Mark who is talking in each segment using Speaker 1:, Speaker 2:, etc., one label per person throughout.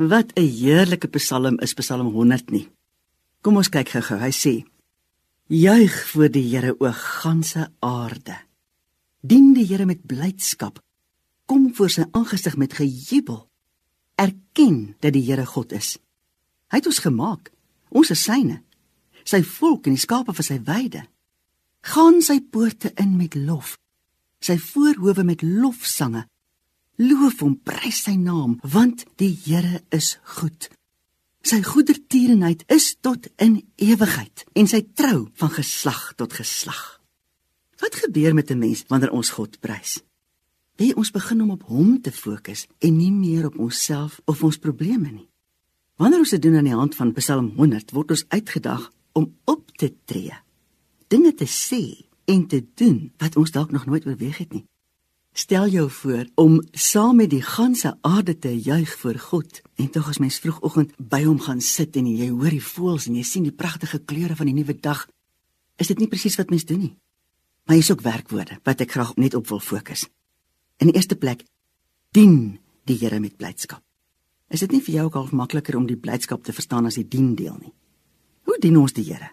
Speaker 1: Wat 'n heerlike psalm is Psalm 100 nie. Kom ons kyk gou-gou. Hy sê: Juig voor die Here o ganse aarde. Dien die Here met blydskap. Kom voor sy aangesig met gejubel. Erken dat die Here God is. Hy het ons gemaak. Ons is syne. Sy volk en die skape van sy weide. Gaan sy poorte in met lof. Sy voorhoewe met lofsange. Loof hom, prys sy naam, want die Here is goed. Sy goedertierenheid is tot in ewigheid en sy trou van geslag tot geslag. Wat gebeur met 'n mens wanneer ons God prys? Wie ons begin om op hom te fokus en nie meer op onsself of ons probleme nie. Wanneer ons dit doen aan die hand van Psalm 100, word ons uitgedag om op te tree, dinge te sê en te doen wat ons dalk nog nooit oorweeg het nie. Stel jou voor om saam met die ganse aarde te juig voor God en tog as mens vroegoggend by hom gaan sit en jy hoor die voëls en jy sien die pragtige kleure van die nuwe dag, is dit nie presies wat mens doen nie. Maar hier is ook werkwoorde wat ek graag net op wil fokus. In die eerste plek dien die Here met blydskap. Is dit nie vir jou ook al makliker om die blydskap te verstaan as die dien deel nie? Hoe dien ons die Here?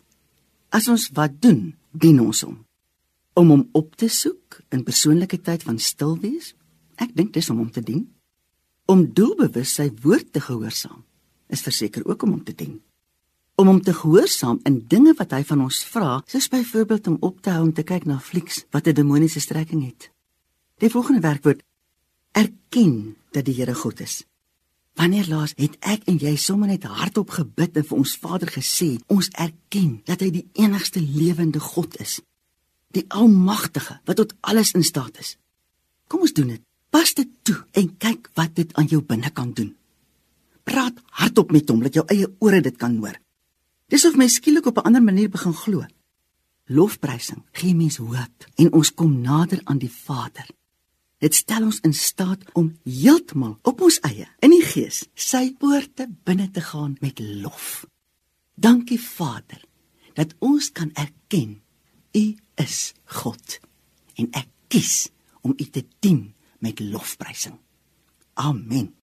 Speaker 1: As ons wat doen, dien ons hom om hom op te soek in persoonlike tyd van stil wees. Ek dink dis om hom te dien. Om doelbewus sy woord te gehoorsaam is verseker ook om hom te dien. Om hom te gehoorsaam in dinge wat hy van ons vra, soos byvoorbeeld om op te hou om te kyk na flieks wat 'n demoniese strekking het. Die volgende werkwoord erken dat die Here God is. Wanneer laas het ek en jy sommer net hardop gebid en vir ons Vader gesê, ons erken dat hy die enigste lewende God is die almagtige wat tot alles in staat is. Kom ons doen dit. Pas dit toe en kyk wat dit aan jou binnekant doen. Praat hardop met hom dat jou eie ore dit kan hoor. Dis of my skielik op 'n ander manier begin glo. Lofprysing gee mens hoop en ons kom nader aan die Vader. Dit stel ons in staat om heeltemal op ons eie in die gees sy poorte binne te gaan met lof. Dankie Vader dat ons kan erken U is God en ek kies om U te dien met lofprysing. Amen.